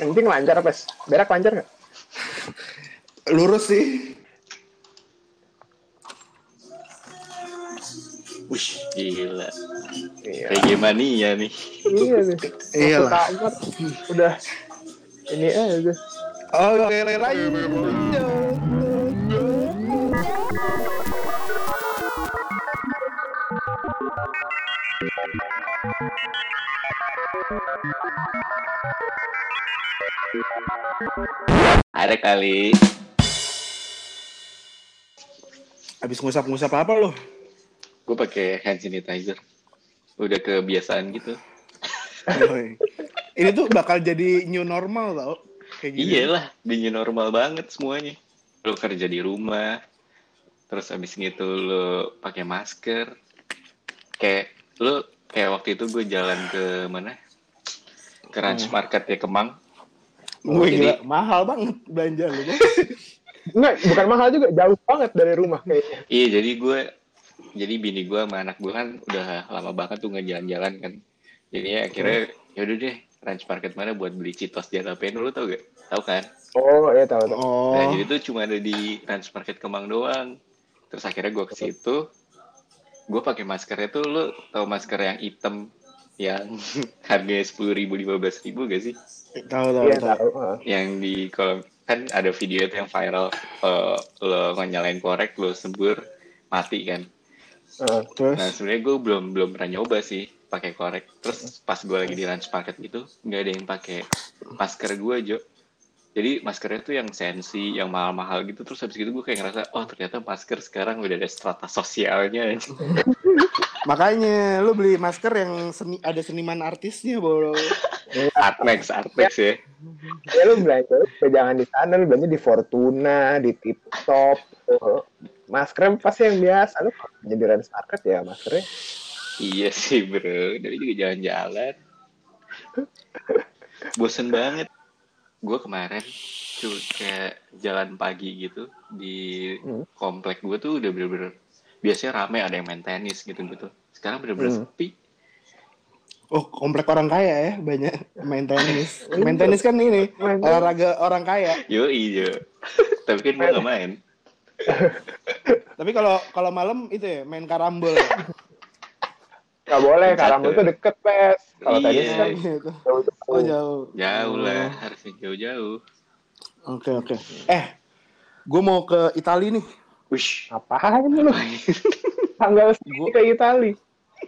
Yang penting lancar, Pes. Berak lancar nggak? Lurus sih. Wih, gila. Iya. Kayak mania nih. Iya nih. Iya lah. Udah. Ini aja. Oke, lain. Ada kali. Habis ngusap-ngusap apa lo? Gue pakai hand sanitizer. Udah kebiasaan gitu. Ini tuh bakal jadi new normal tau. Kayak. Iyalah, di new normal banget semuanya. Lo kerja di rumah, terus abis gitu lo pakai masker. Kayak lo kayak waktu itu gue jalan ke mana? Ke Ranch Hmm. Market ya Kemang. Gue Jadi- gila, mahal banget belanja lu. Enggak, bukan mahal juga. Jauh banget dari rumah kayaknya. Iya, jadi gue jadi bini gue sama anak gue kan udah lama banget tuh nggak jalan-jalan kan. Jadi ya akhirnya yaudah deh Ranch Market mana buat beli Citos di Jalapeno lu tau gak? Tahu kan? Oh, iya tahu tahu. Oh, Nah, jadi tuh cuma ada di Ranch Market Kemang doang. Terus akhirnya gue ke situ, gue pakai maskernya tuh lu tau masker yang hitam yang harganya sepuluh ribu lima belas ribu gak sih? tahu tahu Iya tahu. Yang di kolom kan ada video itu yang viral eh, lo nyalain korek lo sebur mati kan. Heeh. Terus Nah sebenarnya gue belum belum pernah nyoba sih pakai korek. Terus pas gue lagi di lunch market gitu nggak ada yang pakai masker gue Jo. Jadi maskernya tuh yang sensi, yang mahal-mahal gitu. Terus habis gitu gue kayak ngerasa, oh ternyata masker sekarang udah ada strata sosialnya. makanya lu beli masker yang seni, ada seniman artisnya, Bro. Artnex, Artnex ya. Ya lu belanja, lu jangan di sana, lu belanja di Fortuna, di Tip Top. Maskernya pasti yang biasa. Lu kalau belanja di Ranch Market ya maskernya. Iya sih bro, dari juga jalan-jalan. Bosen banget. Gue kemarin tuh kayak jalan pagi gitu di Hmm. komplek gue tuh udah bener-bener biasanya rame ada yang main tenis gitu-gitu. Sekarang bener-bener Hmm. sepi. Oh, komplek orang kaya ya, banyak main tenis. Main tenis kan ini Main tenis. olahraga orang kaya. Yo iya. Tapi kan gue gak main. Tapi kalau kalau malam itu ya main karambol. Nggak boleh, Satu. karambol itu deket, Pes. Kalau Iya. tenis kan gitu. jauh-jauh. Oh jauh. Jauh lah, harusnya jauh-jauh. Oke oke. Eh, gue mau ke Italia nih. Wish. Apaan lu? Tanggal segini ke Itali.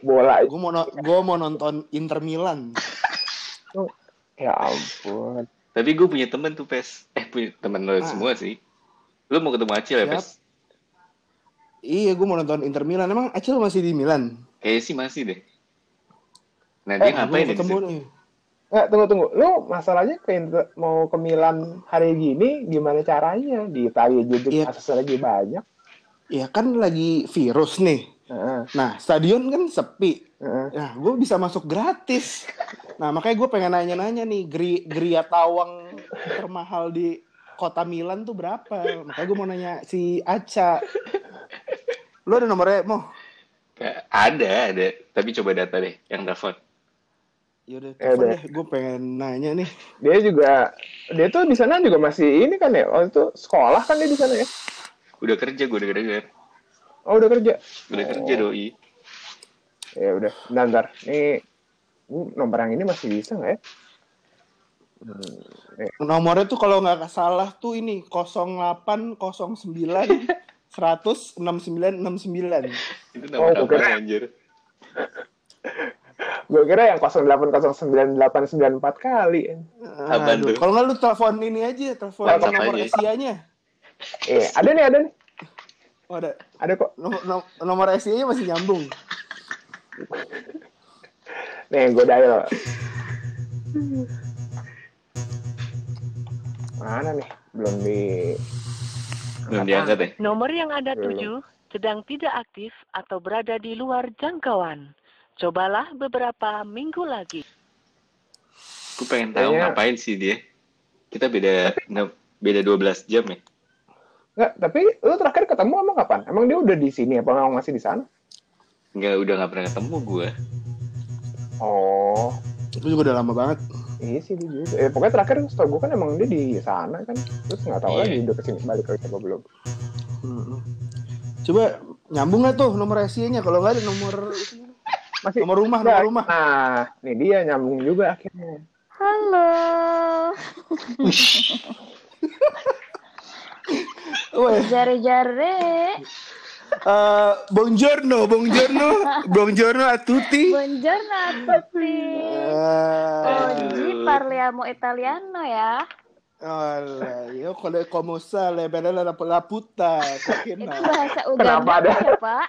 Bola Gue mau no- gua mau nonton Inter Milan. Ya ampun. Tapi gue punya temen tuh, Pes. Eh, punya temen lo Ah. semua sih. Lu mau ketemu Acil ya. Pes? Iya, gue mau nonton Inter Milan. Emang Acil masih di Milan? Kayaknya sih masih deh. Nah, Eh, dia Gua ngapain mau ya di ketemu situ? nih. Nggak, tunggu, tunggu. Lu masalahnya ke mau ke Milan hari gini, gimana caranya? Di Italia juga Iya. akses lagi banyak. Ya kan lagi virus nih. Heeh, Nah, stadion kan sepi. heeh. Nah, gue bisa masuk gratis. Nah, makanya gue pengen nanya-nanya nih, gri Gria Tawang termahal di kota Milan tuh berapa? Makanya gue mau nanya si Aca. Lu ada nomornya, Mo? Kayak ada, ada. Tapi coba data deh, yang telepon. Yaudah, Ya telepon udah. deh. Gue pengen nanya nih. Dia juga, dia tuh di sana juga masih ini kan ya? Oh itu sekolah kan dia di sana ya? Udah kerja, gue udah denger. Oh udah kerja. Udah Oh. kerja, doi. Ya udah, bentar, bentar. Nih, ini nomor yang ini masih bisa nggak ya? Hmm, eh, Nomornya tuh kalau nggak salah tuh ini 0809 100 6969. Itu Oh, nama oke. apa anjir? gue kira yang 0809894 kali. Aduh, kalau nggak lu telepon ini aja, telepon nomor aja. Eh, ada nih, ada nih. Oh, ada. Ada kok. Nomor, nom- nomor Asia-nya masih nyambung. Nih, gue dial. Mana nih? Belum di... Belum diangkat ya? Nomor yang Anda Belum. tuju sedang tidak aktif atau berada di luar jangkauan. Cobalah beberapa minggu lagi. Gue pengen tahu Kayaknya- ngapain sih dia. Kita beda beda 12 jam ya. Nggak, tapi lu terakhir ketemu emang kapan? Emang dia udah di sini apa emang masih di sana? Enggak, udah gak pernah ketemu gue. Oh, Itu juga udah lama banget. Iya sih dia juga. Eh, pokoknya terakhir setahu gue kan emang dia di sana kan. Terus nggak tahu Iya. lagi udah ke sini balik lagi apa belum. Mm-mm. Coba nyambung nggak tuh nomor SI-nya? Kalau nggak ada nomor Masih nomor rumah, nomor rumah. Nah, nih dia nyambung juga akhirnya. Halo. Jare-jare. eh, buongiorno, buongiorno, buongiorno a tutti. Buongiorno a tutti. Eh, Oggi parliamo italiano ya. Alah, io con le come sale, bella la, la puta, Itu bahasa Kenapa Uganda ada? ya, Pak?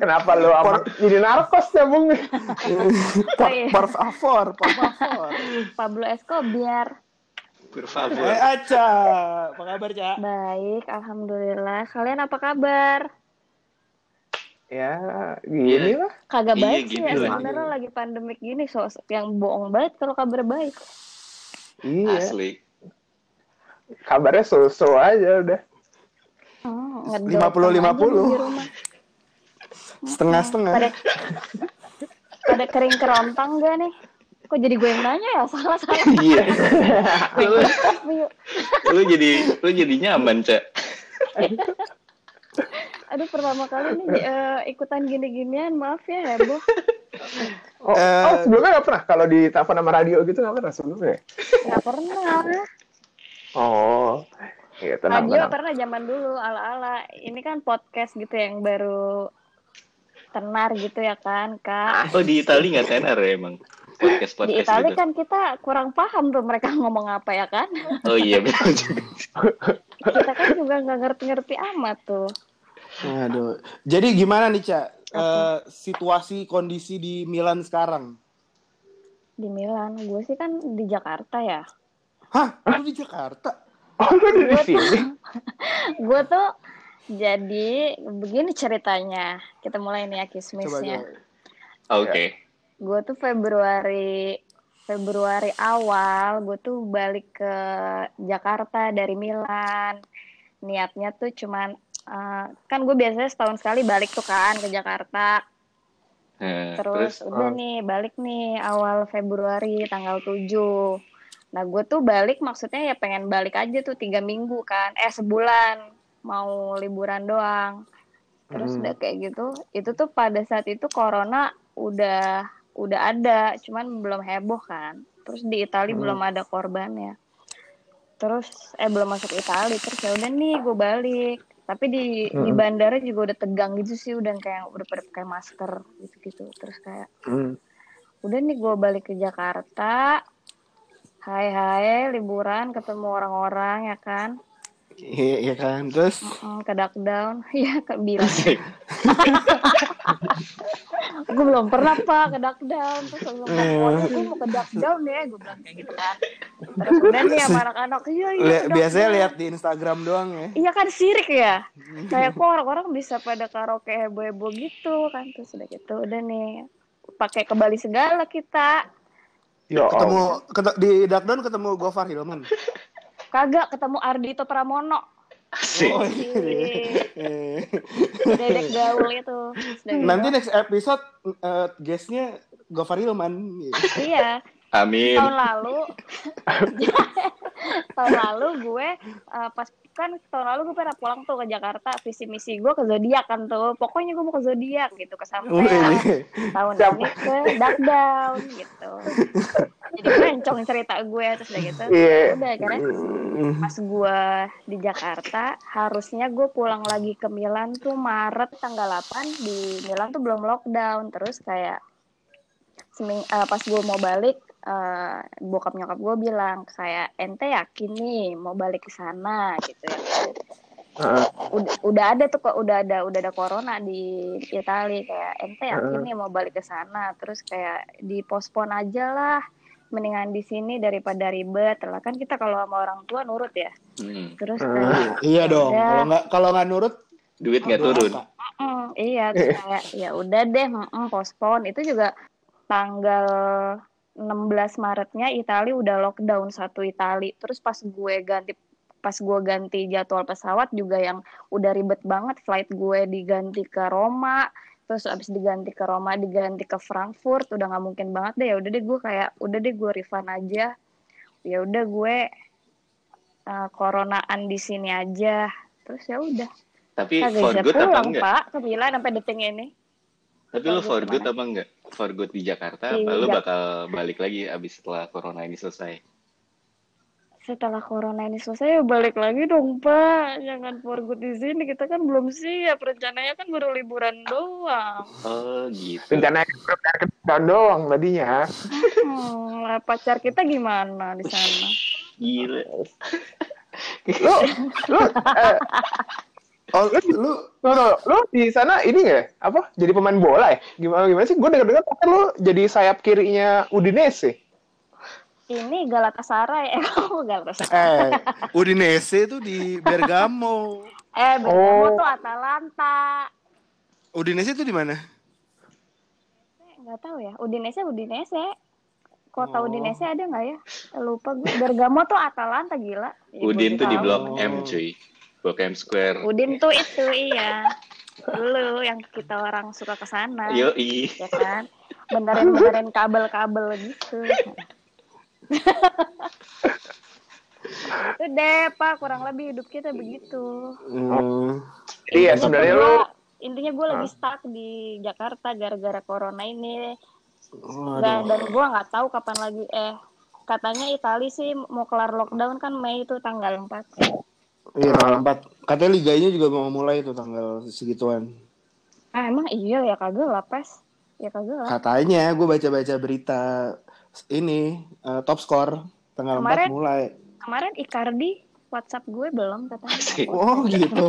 Kenapa lu amat jadi narkos ya, Bung? Por, por favor, por favor. Pablo Escobar. Eh, favor. Aca, apa kabar, Ca? Baik, alhamdulillah. Kalian apa kabar? ya, gini lah. Kagak Iya, baik sih gitu ya. Sebenarnya lagi pandemik gini, so yang bohong banget kalau kabar baik. Iya, Asli. kabarnya so-so aja udah. Hmm, 50-50. aja di rumah. Setengah-setengah. Pada, pada kering kerontang gak nih? Kok jadi gue yang nanya ya? Salah-salah. Iya. lu, lu jadi lu jadi nyaman, Cak. Aduh, pertama kali nih eh, ikutan gini-ginian. Maaf ya, heboh. Oh, Eh. oh, sebelumnya nggak pernah kalau di telepon sama radio gitu nggak pernah sebelumnya. Gak pernah. Oh, iya tenang Radio tenang. pernah zaman dulu, ala-ala. Ini kan podcast gitu yang baru tenar gitu ya kan, Kak. Oh, di Itali nggak tenar ya emang. Podcast Di podcast Italia gitu. kan kita kurang paham tuh mereka ngomong apa ya kan. Oh iya betul juga. Kita kan juga nggak ngerti-ngerti amat tuh. Aduh. Jadi gimana nih, Ca? Eh, situasi kondisi di Milan sekarang? Di Milan, gue sih kan di Jakarta ya. Hah? Lu di Jakarta? Oh, lu di sini. Gue tuh jadi begini ceritanya. Kita mulai nih ya kismisnya. Oke. Gue tuh Februari Februari awal gue tuh balik ke Jakarta dari Milan. Niatnya tuh cuman eh, kan gue biasanya setahun sekali balik tuh kan ke Jakarta. Nah, Terus, terus udah oh. nih balik nih awal Februari tanggal 7. Nah gue tuh balik maksudnya ya pengen balik aja tuh tiga minggu kan. Eh sebulan mau liburan doang. Terus Hmm. udah kayak gitu. Itu tuh pada saat itu corona udah udah ada, cuman belum heboh kan. Terus di Italia Hmm. belum ada korbannya. Terus eh belum masuk Italia. Terus ya udah nih gue balik. Tapi di di Hmm. bandara juga udah tegang gitu sih, udah kayak udah pada pakai masker gitu-gitu. Terus kayak Hmm. udah nih gue balik ke Jakarta. Hai hai liburan ketemu orang-orang ya kan. Iya, iya kan. Terus Mm, ke down ya ke bilang gue belum pernah pak ke down terus gue bilang pokoknya gue mau ke down ya. Gue bilang kayak gitu kan. Terus udah nih sama anak-anak. Iya iya li- biasanya Duckdown." lihat di Instagram doang ya. iya kan sirik ya. Kayak kok orang-orang bisa pada karaoke heboh-heboh gitu kan. Terus udah gitu udah nih. Pakai ke Bali segala kita. Ya Ketemu ket- di Darkdown ketemu Gofar Hilman. kagak ketemu Ardito Pramono Asik. Oh, si Eh. dedek gaul itu. Nanti next episode eh, guestnya Gofar Hilman. iya Amin. tahun lalu tahun lalu gue eh, pas kan tahun lalu gue pernah pulang tuh ke Jakarta visi misi gue ke zodiak kan tuh pokoknya gue mau ke zodiak gitu Wih, kesampaian ini. tahun Siapa? ini ke dark down gitu jadi kencong cerita gue terus udah gitu Iya. udah karena pas gue di Jakarta harusnya gue pulang lagi ke Milan tuh Maret tanggal 8 di Milan tuh belum lockdown. Terus kayak seming eh, pas gue mau balik eh, bokap nyokap gue bilang kayak ente yakin nih mau balik ke sana? Gitu ya. Udah udah ada tuh kok udah ada udah ada corona di Italia kayak ente yakin nih mau balik ke sana? Terus kayak dipospon aja lah mendingan di sini daripada ribet lah kan kita kalau sama orang tua nurut ya Hmm. terus Hmm. kayak Iya dong. Kalau nggak kalau nggak nurut, Duit nggak turun. "Mm, iya terus kayak ya udah deh mm, pospon itu juga tanggal 16 Maretnya Italia udah lockdown satu Italia terus pas gue ganti pas gue ganti jadwal pesawat juga yang udah ribet banget flight gue diganti ke Roma terus abis diganti ke Roma diganti ke Frankfurt udah nggak mungkin banget deh. Ya udah deh gue kayak udah deh gue refund aja. Ya udah gue uh, coronaan di sini aja. Terus ya udah. Tapi kagak for good apa pulang enggak? pak. Ke Milan sampai detik ini. Tapi lu For for good good apa enggak? For good di Jakarta Di apa lu Jak- bakal balik lagi abis setelah corona ini selesai? Setelah corona ini selesai ya balik lagi dong pak jangan for good di sini kita kan belum siap rencananya kan baru liburan doang Oh gitu. Rencana tahun doang tadinya. hmm, lah, pacar kita gimana di sana Gila. Lu, lu, eh, Oh, lu, lu lu, lu, lu di sana ini nggak? Apa? Jadi pemain bola ya? Gimana gimana sih? Gue denger-dengar kan lu jadi sayap kirinya Udinese. Ini Galatasaray eh kamu Galatasaray eh Udinese itu di Bergamo. eh Bergamo Oh. tuh Atalanta Udinese itu di mana? Eh, nggak tahu ya Udinese Udinese kota Oh. Udinese ada nggak ya lupa gue Bergamo tuh Atalanta gila Ya, Udin tuh di. Blok. M cuy. Blok M Square. Udin tuh itu iya dulu yang kita orang suka ke sana Yoi. ya kan benerin benerin kabel-kabel gitu itu deh pak kurang lebih hidup kita begitu Hmm. Jadi ya Intinya sebenarnya lu intinya gue lagi stuck di Jakarta gara-gara corona ini Waduh. dan dan gue nggak tahu kapan lagi eh katanya Itali sih mau kelar lockdown kan Mei itu tanggal 4 Iya tanggal 4. Katanya liganya juga mau mulai itu tanggal segituan. ah emang iya ya kagak lah pes ya kagak lah Katanya gue baca-baca berita ini eh, top score tanggal Kemarin- 4 mulai. kemarin Icardi WhatsApp gue belum katanya Oh gitu.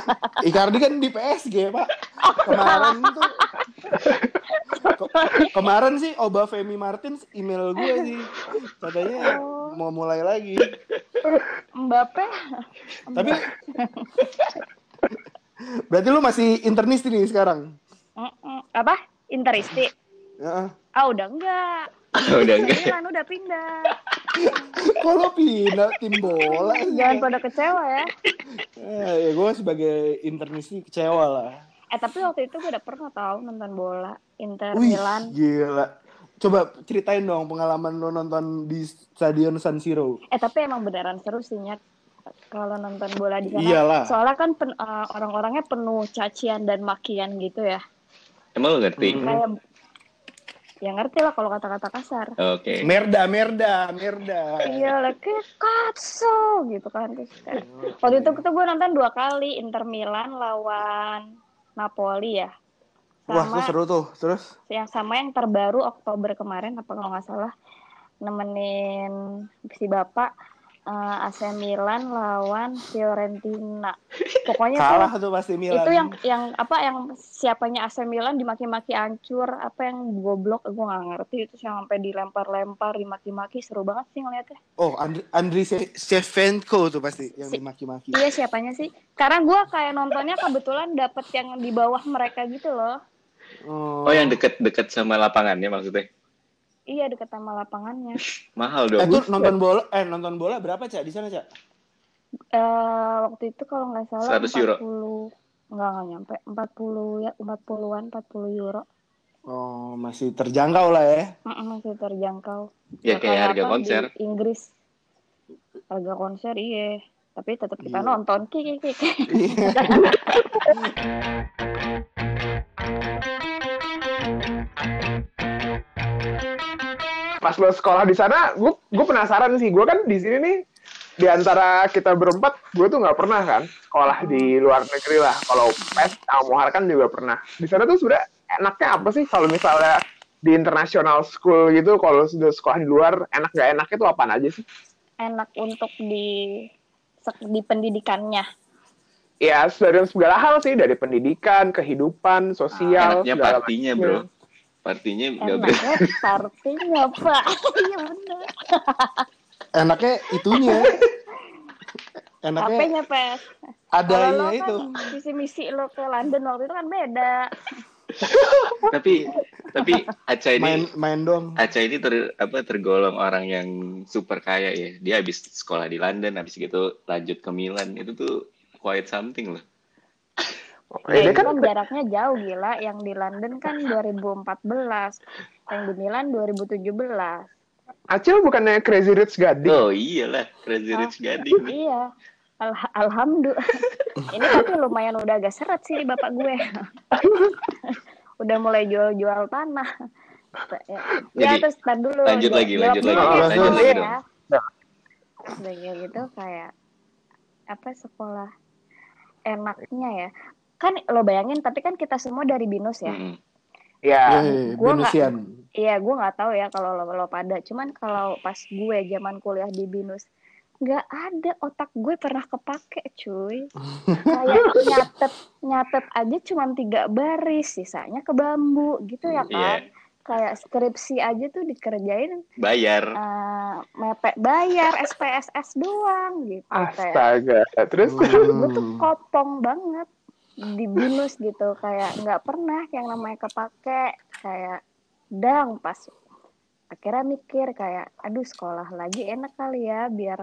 Icardi kan di PSG pak. Kemarin tuh Ke- kemarin sih Obafemi Martins email gue sih katanya mau mulai lagi. Mbappe Tapi berarti lu masih internis nih sekarang? Apa Interisti Heeh. ah udah enggak Udah enggak. Milan udah pindah lo pindah tim bola? jangan pada kecewa ya Eh, ya gue sebagai internis sih kecewa lah. eh tapi waktu itu gue udah pernah tahu nonton bola Inter Wih, Milan gila. Coba ceritain dong pengalaman lo nonton di Stadion San Siro. eh tapi emang beneran seru sih Nyat. kalau nonton bola di sana Iyalah. soalnya kan pen- eh, orang-orangnya penuh cacian dan makian gitu ya Emang lu ngerti? Hmm. kayak ya ngerti lah kalau kata-kata kasar Oke. Merda, merda, merda. Iya, like katso gitu kan. Terus kayak- Waktu itu tuh gue nonton dua kali Inter Milan lawan Napoli ya. Wah, Sama itu seru tuh. Terus? yang sama yang terbaru Oktober kemarin apa kalau nggak salah nemenin si bapak eh, AC Milan lawan Fiorentina. Pokoknya Kalah tuh tuh pasti Milan. itu yang yang apa yang siapanya AC Milan dimaki-maki hancur apa yang goblok gue nggak ngerti itu yang sampai dilempar-lempar dimaki-maki seru banget sih ngeliatnya Oh, Andri, Andri Shevchenko tuh pasti yang Si- dimaki-maki. Iya siapanya sih? Karena gue kayak nontonnya kebetulan dapet yang di bawah mereka gitu loh. Oh, Oh yang deket-deket sama lapangannya maksudnya? Iya deket sama lapangannya. Mahal Eh, dong. tuh nonton bola, eh nonton bola berapa cak di sana cak? Eh waktu itu kalau nggak salah 100 euro. 40 nggak nggak nyampe 40 ya 40-an 40 euro. Oh, masih terjangkau lah ya. Masih terjangkau. Ya kayak harga konser. Di Inggris harga konser iya. Tapi tetap kita Iya. nonton kiki kiki. Pas lo sekolah di sana, gue gue penasaran sih. Gue kan di sini nih di antara kita berempat, gue tuh nggak pernah kan sekolah di luar negeri lah. Kalau Pes sama Mohar kan juga pernah. Di sana tuh sebenarnya enaknya apa sih kalau misalnya di international school gitu, kalau sudah sekolah di luar, enak nggak enaknya tuh apaan aja sih? Enak untuk di di pendidikannya. Ya, dari segala hal sih, dari pendidikan, kehidupan, sosial, Enaknya segala partinya macam. bro. Partinya nggak. Enaknya partinya pak. Iya bener. Enaknya itunya. Enaknya HP-nya pes. Kalau lo adanya kan itu. visi misi lo ke London waktu itu kan beda. tapi tapi Aca Main ini main dong. Aca ini ter, apa tergolong orang yang super kaya ya. Dia habis sekolah di London, habis gitu lanjut ke Milan. Itu tuh quite something loh. Ya, itu kan kan jaraknya jauh gila. Yang di London kan 2014, yang di Milan 2017. Acil bukannya Crazy Rich Gading. Oh iyalah, Crazy Rich Gading. Iya. Al- Alhamdulillah. Ini tapi lumayan udah agak seret sih bapak gue. udah mulai jual-jual tanah. Ya, ya Jadi, terus tar dulu. lanjut jawab- lagi, lanjut lagi, ya, lanjut jawab lagi ya. Udah gitu kayak apa sekolah enaknya ya. Kan lo bayangin tapi kan kita semua dari binus ya. Mm-mm. Ya. Eh, gua nggak- Binusian. Iya, gue nggak tahu ya kalau lo, lo pada. Cuman kalau pas gue zaman kuliah di binus, nggak ada otak gue pernah kepake, cuy. Kayak nyatet nyatet aja cuma tiga baris, sisanya ke bambu gitu ya kan. Iya. Kayak skripsi aja tuh dikerjain Bayar. eh, mepet bayar SPSS doang gitu. Kayak Astaga. Terus gue tuh Hmm. kopong banget di binus gitu kayak nggak pernah yang namanya kepake kayak dang pas akhirnya mikir kayak aduh sekolah lagi enak kali ya biar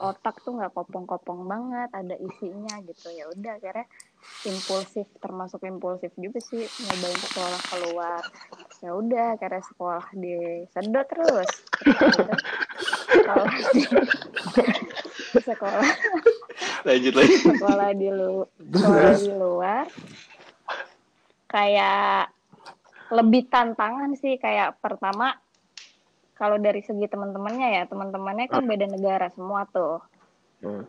otak tuh nggak kopong-kopong banget ada isinya gitu. Ya udah akhirnya impulsif termasuk impulsif juga sih nyobain sekolah keluar. Ya udah akhirnya sekolah di sedot terus. Sekolah di sekolah. Lanjut lagi. sekolah di lu sekolah di luar. Kayak lebih tantangan sih kayak pertama kalau dari segi teman-temannya ya teman-temannya kan beda negara semua tuh. Hmm.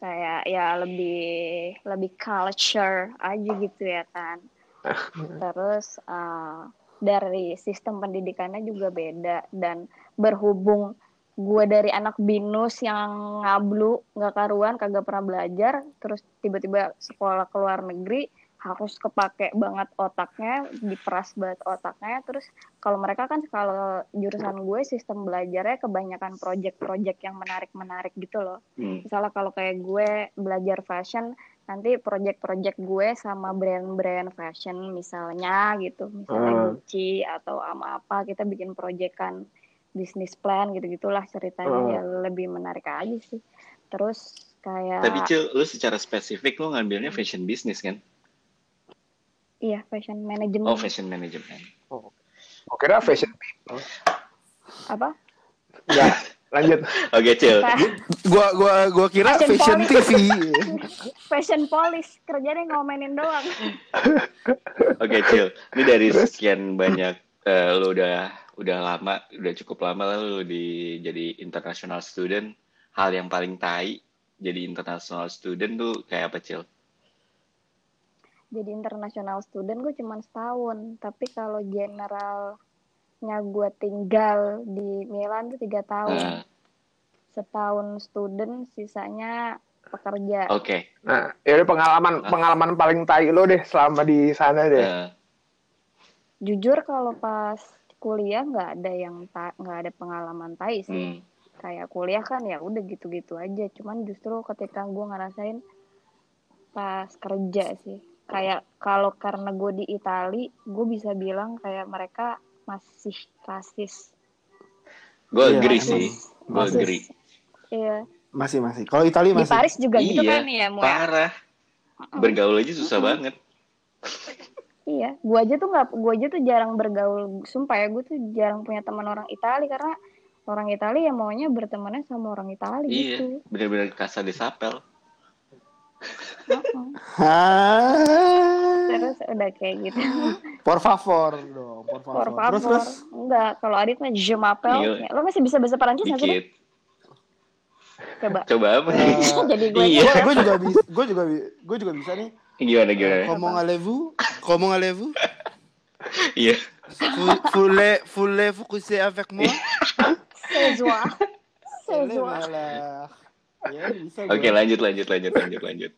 kayak ya lebih lebih culture aja gitu ya kan. Terus eh, dari sistem pendidikannya juga beda dan berhubung gue dari anak binus yang ngablu nggak karuan kagak pernah belajar terus tiba-tiba sekolah ke luar negeri harus kepake banget otaknya diperas banget otaknya terus kalau mereka kan kalau jurusan gue sistem belajarnya kebanyakan project-project yang menarik-menarik gitu loh Hmm. misalnya kalau kayak gue belajar fashion nanti project-project gue sama brand-brand fashion misalnya gitu misalnya Hmm. Gucci atau ama apa kita bikin projectan bisnis plan gitu gitulah ceritanya Hmm. ya lebih menarik aja sih terus kayak Tapi Cil, lu secara spesifik lu ngambilnya fashion business kan? iya fashion management Oh, fashion management. Gue kira fashion people. apa Ya, lanjut. Oke, Cil. Fa- Gua gua gua kira Fashion fashion police. TV. fashion polish kerjanya ngomenin doang Oke, Cil. Ini dari sekian banyak eh, lu udah udah lama, udah cukup lama lah lu di jadi international student. Hal yang paling tai jadi international student tuh kayak apa, Cil? jadi international student gue cuma setahun tapi kalau generalnya gue tinggal di Milan tuh tiga tahun Nah, setahun student sisanya pekerja Oke. Nah, ya pengalaman pengalaman paling tai lo deh selama di sana deh. Eh, jujur kalau pas kuliah nggak ada yang nggak ada pengalaman tai sih hmm. kayak kuliah kan ya udah gitu-gitu aja cuman justru ketika gue ngerasain pas kerja sih kayak kalau karena gue di Itali gue bisa bilang kayak mereka masih rasis Gue Iya. agree sih. Gue agree. iya Masih masih. Kalau Italia di masih. Paris juga gitu Iya, kan ya Mu, ya? Parah. Bergaul aja susah banget. Iya, gua aja tuh nggak, gua aja tuh jarang bergaul. Sumpah ya, gue tuh jarang punya teman orang Itali karena orang Itali ya maunya bertemannya sama orang Itali Iya, gitu. bener-bener kasa di sapel. Terus udah kayak gitu. Por favor dong, por favor. Por Terus favor. terus. Enggak, kalau Adit mah je m'appelle. Iya. Ya, Lo masih bisa bahasa Perancis nggak sih? Coba. Coba apa Eh, nih? Jadi gue Iya. Gue gue juga bisa, gue juga gue juga bisa nih. Gimana gimana? Comment allez-vous? Comment allez-vous? Iya. Vous voulez voulez vous coucher avec moi? Sezwa. Boleh Sezwa. malah. Ya bisa. Oke, gua. lanjut lanjut lanjut lanjut lanjut.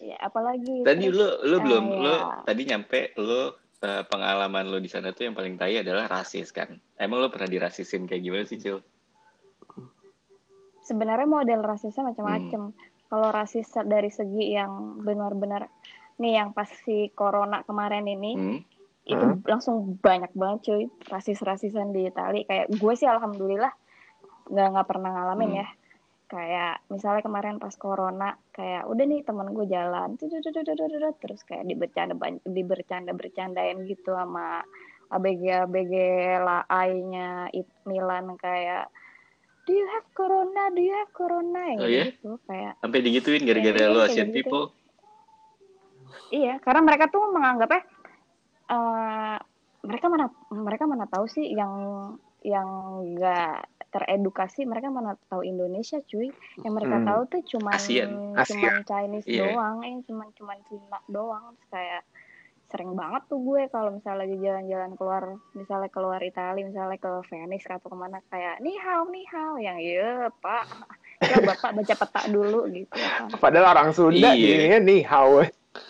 Ya, apalagi. Tadi terus, lu lu eh, belum lu ya. tadi nyampe lu eh, pengalaman lu di sana tuh yang paling tai adalah rasis kan. Emang lu pernah dirasisin kayak gimana sih, Cil? sebenarnya model rasisnya macam-macam. Hmm. Kalau rasis dari segi yang benar-benar nih yang pas si corona kemarin ini Hmm? itu langsung banyak banget cuy rasis-rasisan di Itali kayak gue sih alhamdulillah nggak nggak pernah ngalamin Hmm. ya kayak misalnya kemarin pas corona kayak udah nih teman gue jalan terus kayak dibercanda dibercanda bercandain gitu sama ABG ABG laainya Milan kayak do you have corona do you have corona Oh, iya? gitu kayak Sampai digituin gara-gara Iya, lu kayak Asian gitu. people. Iya, karena mereka tuh menganggapnya eh mereka mana mereka mana tahu sih yang yang enggak teredukasi mereka mana tahu Indonesia cuy yang mereka Hmm. tahu tuh cuman ASEAN. cuman Chinese Iya. doang eh cuman cuman Cina doang Terus kayak sering banget tuh gue kalau misalnya lagi jalan-jalan keluar misalnya keluar Italia misalnya ke Venice atau ke mana kayak nih hao nih hao yang iya pak ya bapak baca peta dulu gitu ya. Padahal orang Sunda Iya. gini nih how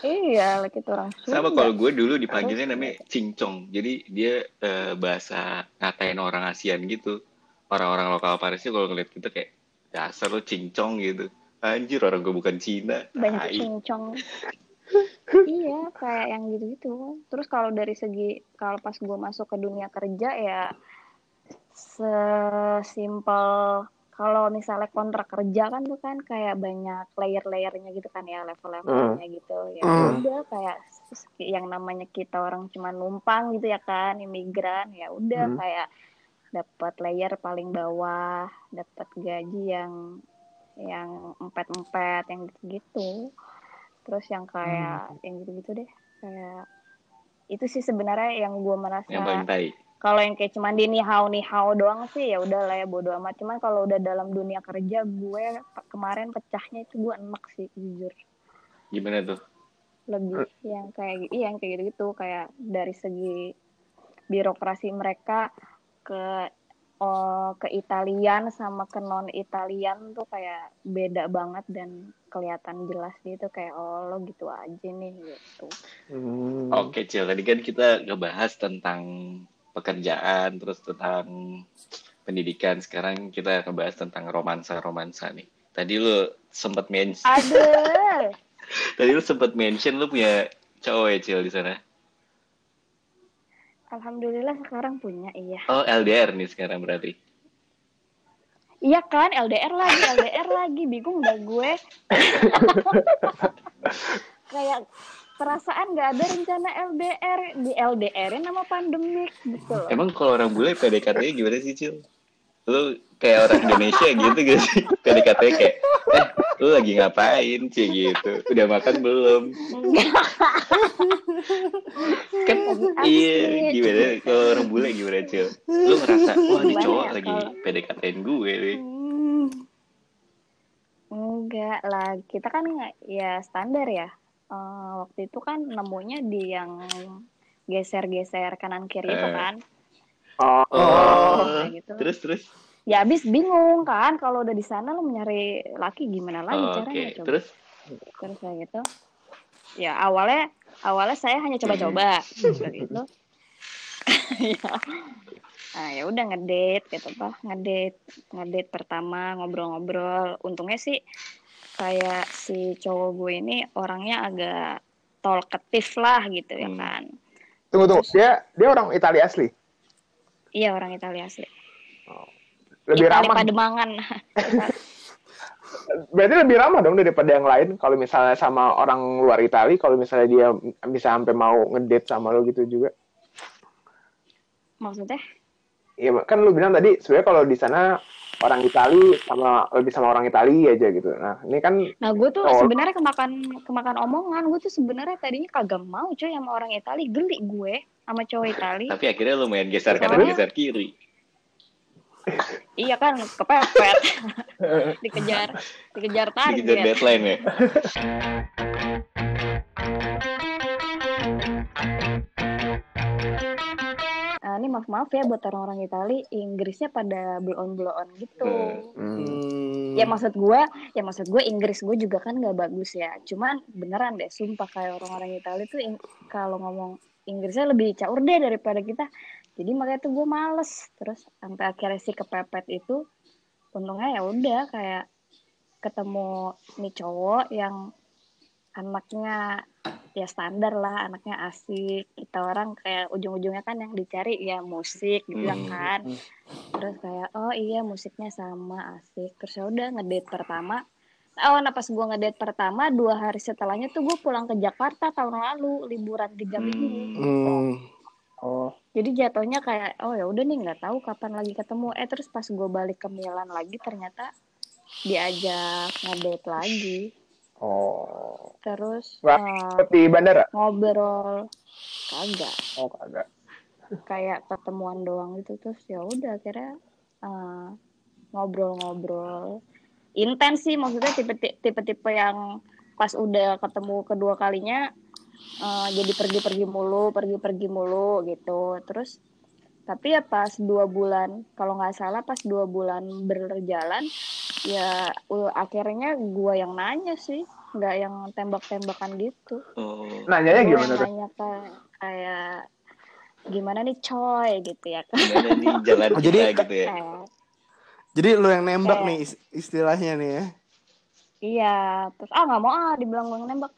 iya like itu orang Sama kalau gue dulu dipanggilnya namanya cincong. Jadi dia eh, bahasa ngatain orang ASEAN gitu. Orang-orang lokal Parisnya kalau ngeliat kita kayak dasar lo cincong gitu. Anjir orang gue bukan Cina. banyak Tai. cincong iya kayak yang gitu-gitu terus kalau dari segi kalau pas gue masuk ke dunia kerja ya sesimpel kalau misalnya kontrak kerja kan tuh kan kayak banyak layer-layernya gitu kan ya level-levelnya gitu ya Hmm. udah kayak yang namanya kita orang cuma numpang gitu ya kan imigran ya udah Hmm. kayak dapat layer paling bawah dapat gaji yang yang empat-empat yang gitu-gitu terus yang kayak yang gitu-gitu deh kayak itu sih sebenarnya yang gue merasa Yang paling tai. Kalau yang kayak cuman di nihau nihau doang sih ya udah lah ya bodo amat cuman kalau udah dalam dunia kerja gue kemarin pecahnya itu gue enak sih jujur Gimana tuh? lebih yang kayak iya yang kayak gitu gitu kayak dari segi birokrasi mereka ke oh, ke Italian sama ke non Italian tuh kayak beda banget dan kelihatan jelas gitu kayak oh lo gitu aja nih gitu Hmm. Oke, Cil. Tadi kan kita ngebahas tentang pekerjaan, terus tentang pendidikan. Sekarang kita ngebahas tentang romansa-romansa nih. Tadi lu sempat mention, tadi lu sempat mention lu punya cowok ya, Cil, di sana. alhamdulillah sekarang punya iya Oh, LDR nih sekarang berarti. Iya kan, LDR lagi, LDR lagi, bingung dah gue. Kayak perasaan nggak ada rencana LDR di LDR-in sama pandemik gitu loh. Emang kalau orang bule PDKT-nya gimana sih, Cil? Lu kayak orang Indonesia gitu gak sih? PDKT kayak, eh, lu lagi ngapain sih gitu? Udah makan belum? Kan iya, gimana? Kalau orang bule gimana, Cil? Lu ngerasa, wah ini cowok ya, lagi kalau- PDKT-in gue nih. Hmm. Enggak lah, kita kan ya standar ya. Eh, waktu itu kan nemunya di yang geser-geser kanan kiri itu Eh. kan. Oh. Oh, Kayak gitu. terus terus. Ya abis bingung kan kalau udah di sana lo nyari laki gimana lagi Oh, Oke, caranya coba. terus terus kayak gitu ya awalnya awalnya saya hanya coba-coba gitu ya nah ya udah ngedate gitu pak ngedate ngedate pertama ngobrol-ngobrol untungnya sih kayak si cowok gue ini orangnya agak talkative lah gitu ya Hmm. kan Tunggu tunggu. Dia dia orang Italia asli. iya orang Italia asli Lebih Italia ramah. Pademangan Berarti lebih ramah dong daripada yang lain. Kalau misalnya sama orang luar Italia, kalau misalnya dia bisa sampai mau ngedate sama lo gitu juga. maksudnya Iya, kan lu bilang tadi sebenarnya kalau di sana orang Itali sama lebih sama orang Itali aja gitu. Nah, ini kan Nah, gue tuh Oh. sebenarnya kemakan kemakan omongan. Gue tuh sebenarnya tadinya kagak mau coy sama orang Itali, geli gue sama cowok Itali. tapi akhirnya lu main geser kanan Soalnya- geser kiri. iya kan, kepepet. dikejar, dikejar Dikejar target. deadline ya. maaf maaf ya buat orang-orang Itali, Inggrisnya pada blow on blow on gitu. Hmm. Ya maksud gue, ya maksud gue Inggris gue juga kan nggak bagus ya. Cuman beneran deh, sumpah kayak orang-orang Itali tuh kalau ngomong Inggrisnya lebih caur deh daripada kita. Jadi makanya tuh gue males. Terus sampai akhirnya sih kepepet itu, untungnya ya udah kayak ketemu nih cowok yang anaknya ya standar lah, anaknya asik. Kita orang kayak ujung-ujungnya kan yang dicari ya musik gitu Hmm. kan. terus kayak oh iya musiknya sama asik terus ya udah ngedate pertama oh nah pas gue ngedate pertama dua hari setelahnya tuh gue pulang ke Jakarta tahun lalu liburan tiga minggu Hmm. Oh, jadi jatuhnya kayak oh ya udah nih nggak tahu kapan lagi ketemu eh terus pas gue balik ke Milan lagi ternyata diajak ngedate lagi oh. terus Wah, di bandara? ngobrol kagak Oh, kagak. kayak pertemuan doang gitu terus ya udah akhirnya eh, ngobrol-ngobrol intens sih maksudnya tipe tipe-tipe yang pas udah ketemu kedua kalinya eh, jadi pergi-pergi mulu pergi-pergi mulu gitu terus tapi ya pas dua bulan kalau nggak salah pas dua bulan berjalan ya uh, akhirnya gua yang nanya sih nggak yang tembak-tembakan gitu Oh. Nanyanya Gua gimana nanya kayak, kayak gimana nih coy gitu ya kan Gimana nih jalan Oh, kita jadi- gitu ya? Eh, Jadi lu yang nembak Eh. nih is- istilahnya nih ya. iya terus ah nggak mau ah dibilang gue nembak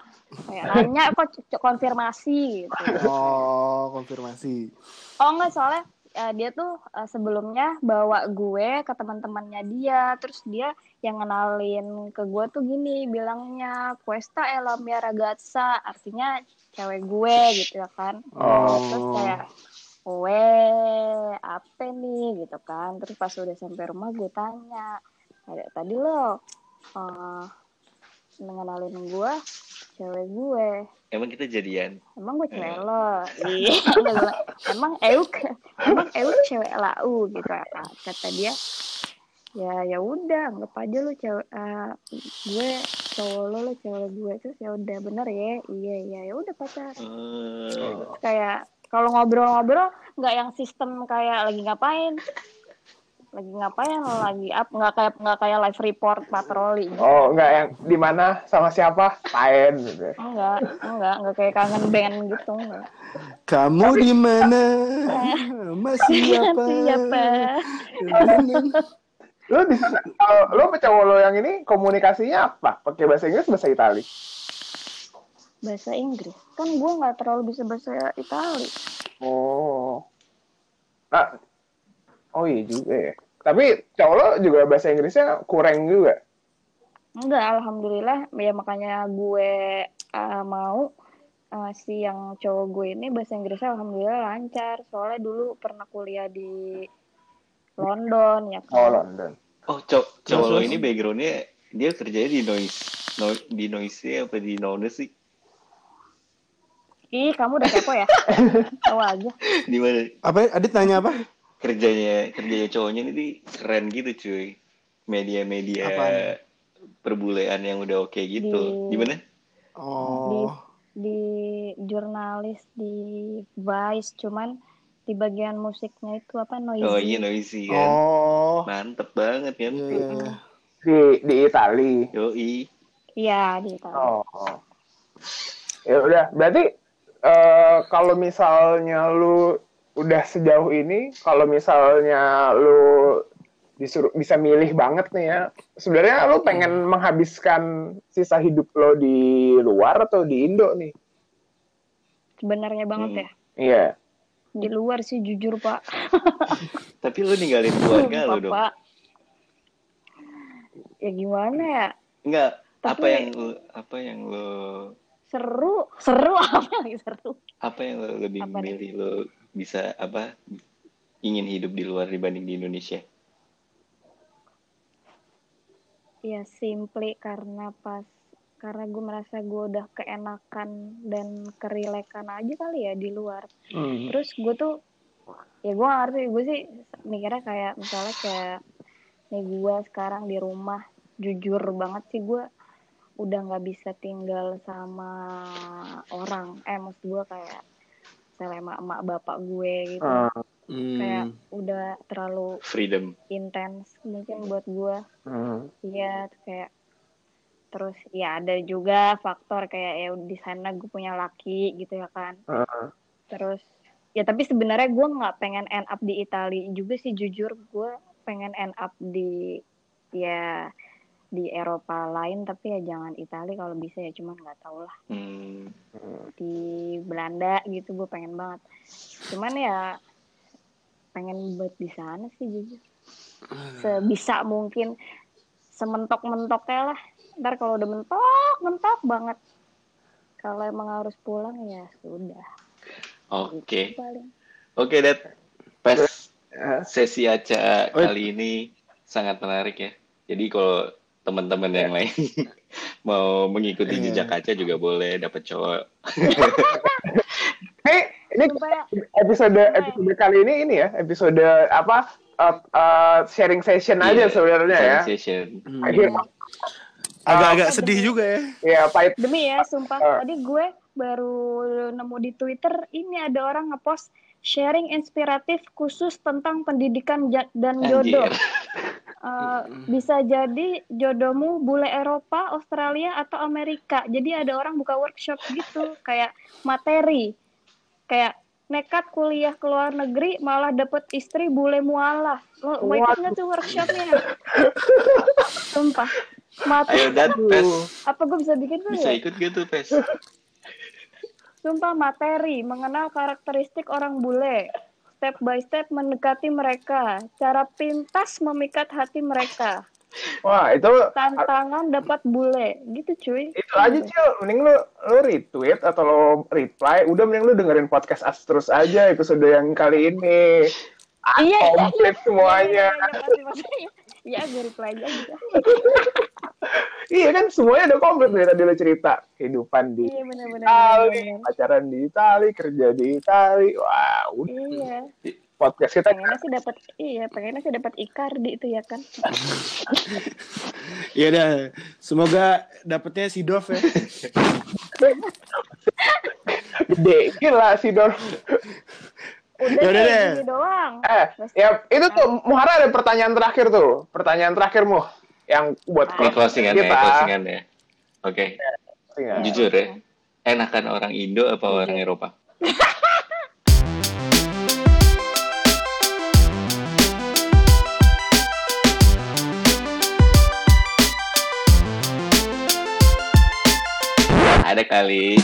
kayak nanya kok konfirmasi gitu Oh, konfirmasi. oh enggak soalnya eh, dia tuh eh, sebelumnya bawa gue ke teman-temannya dia. Terus dia yang ngenalin ke gue tuh gini bilangnya Questa è la mia ragazza. Artinya cewek gue gitu ya kan. Oh. terus kayak weh apa nih? Gitu kan. Terus pas udah sampai rumah gue tanya "Ada- tadi lo eh mengenalin gue cewek gue. Emang kita jadian? emang gue cewek Eh. lo. Iya. Emang euk emang euk cewek lau gitu ya kata dia ya ya udah anggap aja lu cewek eh, gue cowok lo lo cewek gue. Terus ya udah bener ya? Iya iya ya udah pacar. Oh. kayak kalau ngobrol-ngobrol nggak yang sistem kayak lagi ngapain lagi ngapain lagi up nggak kayak nggak kayak live report patroli gitu. Oh, enggak yang di mana sama siapa? Lain gitu. enggak enggak enggak kayak kangen band gitu enggak Kamu di mana? Masih siapa? siapa Lu di lu sama cowok lo yang ini komunikasinya apa? Pakai bahasa Inggris bahasa Itali? bahasa Inggris kan gue nggak terlalu bisa bahasa Itali Oh. Nah, oh iya juga ya. Tapi cowok lo juga bahasa Inggrisnya kurang juga. enggak alhamdulillah ya makanya gue uh, mau uh, si yang cowok gue ini bahasa Inggrisnya alhamdulillah lancar soalnya dulu pernah kuliah di London ya Oh, kan London. Oh, cow cowok lo ini backgroundnya dia kerjanya di noise, no, di noise apa di noise sih? ih kamu udah kepo ya tahu aja Di mana? Apa? Adit nanya apa? Kerjanya kerjanya cowoknya ini di keren gitu cuy. Media-media perbulean yang udah oke gitu. Di- Gimana? Oh. di jurnalis di Vice cuman di bagian musiknya itu apa noisy Oh iya noisy kan. Oh. Mantep banget kan. Iya, iya, iya. Di di Itali. Yoi. iya di Itali. Oh. Ya udah, berarti eh, kalau misalnya lu udah sejauh ini, kalau misalnya lu disuruh bisa milih banget nih ya, sebenarnya lu pengen menghabiskan sisa hidup lo di luar atau di Indo nih? sebenarnya banget Hmm. ya Iya. di luar sih jujur pak Tapi lu ninggalin keluarga lu Sumpah, dong. Pak. ya gimana ya Enggak. Apa Tapi- yang lu apa yang lu seru seru apa lagi seru apa yang lo lebih Apa nih? memilih lo bisa apa ingin hidup di luar dibanding di Indonesia? ya simply karena pas karena gue merasa gue udah keenakan dan kerilekan aja kali ya di luar Hmm. terus gue tuh ya gue ngerti gue sih mikirnya kayak misalnya kayak nih gue sekarang di rumah jujur banget sih gue udah nggak bisa tinggal sama orang eh maksud gue kayak misalnya emak emak bapak gue gitu Ah, kayak Hmm. udah terlalu Freedom. intens mungkin buat gue hmm. Iya, terus kayak terus ya ada juga faktor kayak ya di sana gue punya laki gitu ya kan. Ah. Terus ya tapi sebenarnya gue nggak pengen end up di Italia juga sih jujur gue pengen end up di ya di Eropa lain tapi ya jangan Italia kalau bisa ya cuman nggak tahu lah Hmm. di Belanda gitu gue pengen banget cuman ya pengen buat di sana sih jujur sebisa mungkin sementok-mentoknya lah ntar kalau udah mentok mentok banget kalau emang harus pulang ya sudah Oke. paling Oke, Dad. Pas sesi Aca Oh, kali ini sangat menarik ya. Jadi kalau teman-teman yang lain mau mengikuti Iya. jejak Aca juga boleh dapat cowok. Ini ini supaya episode episode kali ini ini ya episode apa uh, uh, sharing session aja Iya, sebenarnya ya. Sharing Session. Hmm. Agak-agak sedih juga ya. ya pahit demi ya sumpah Eh. tadi gue baru nemu di Twitter ini ada orang ngepost sharing inspiratif khusus tentang pendidikan dan jodoh Eh, bisa jadi jodohmu bule Eropa, Australia atau Amerika. Jadi ada orang buka workshop gitu, kayak materi, kayak nekat kuliah ke luar negeri malah dapet istri bule mualah. Lo mau ikut nggak tuh workshopnya? Sumpah. Mati. Ayo, Pes. Apa gue bisa bikin tuh Bisa ya? ikut gitu, Pes. Sumpah materi, mengenal karakteristik orang bule. Step by step mendekati mereka. Cara pintas memikat hati mereka. wah itu tantangan dapat bule. Gitu cuy. Itu aja cil. Mending lu lu retweet atau lo reply. Udah mending lu dengerin podcast As terus aja episode yang kali ini. Ah, Iya, iya, komplit semuanya. Iya, iya, iya, pasti, pasti. Iya, gue reply aja gitu. iya kan semuanya udah komplit nih tadi lo cerita kehidupan di Iya, benar-benar. Itali pacaran di Itali kerja di Itali wah udah Iya, podcast kita pengennya sih dapat iya, pengennya sih dapat Icardi itu ya kan. Iya dah. Semoga dapetnya si Dov ya. gede gila sih Dor Udah Yaudah deh, deh. gini doang. eh ya itu tuh Muhara ada pertanyaan terakhir tuh pertanyaan terakhirmu yang buat Ini closingan ya, kita closingan ya. Oke, Iya. jujur ya. Enakan orang Indo apa orang Eropa? Ada kali.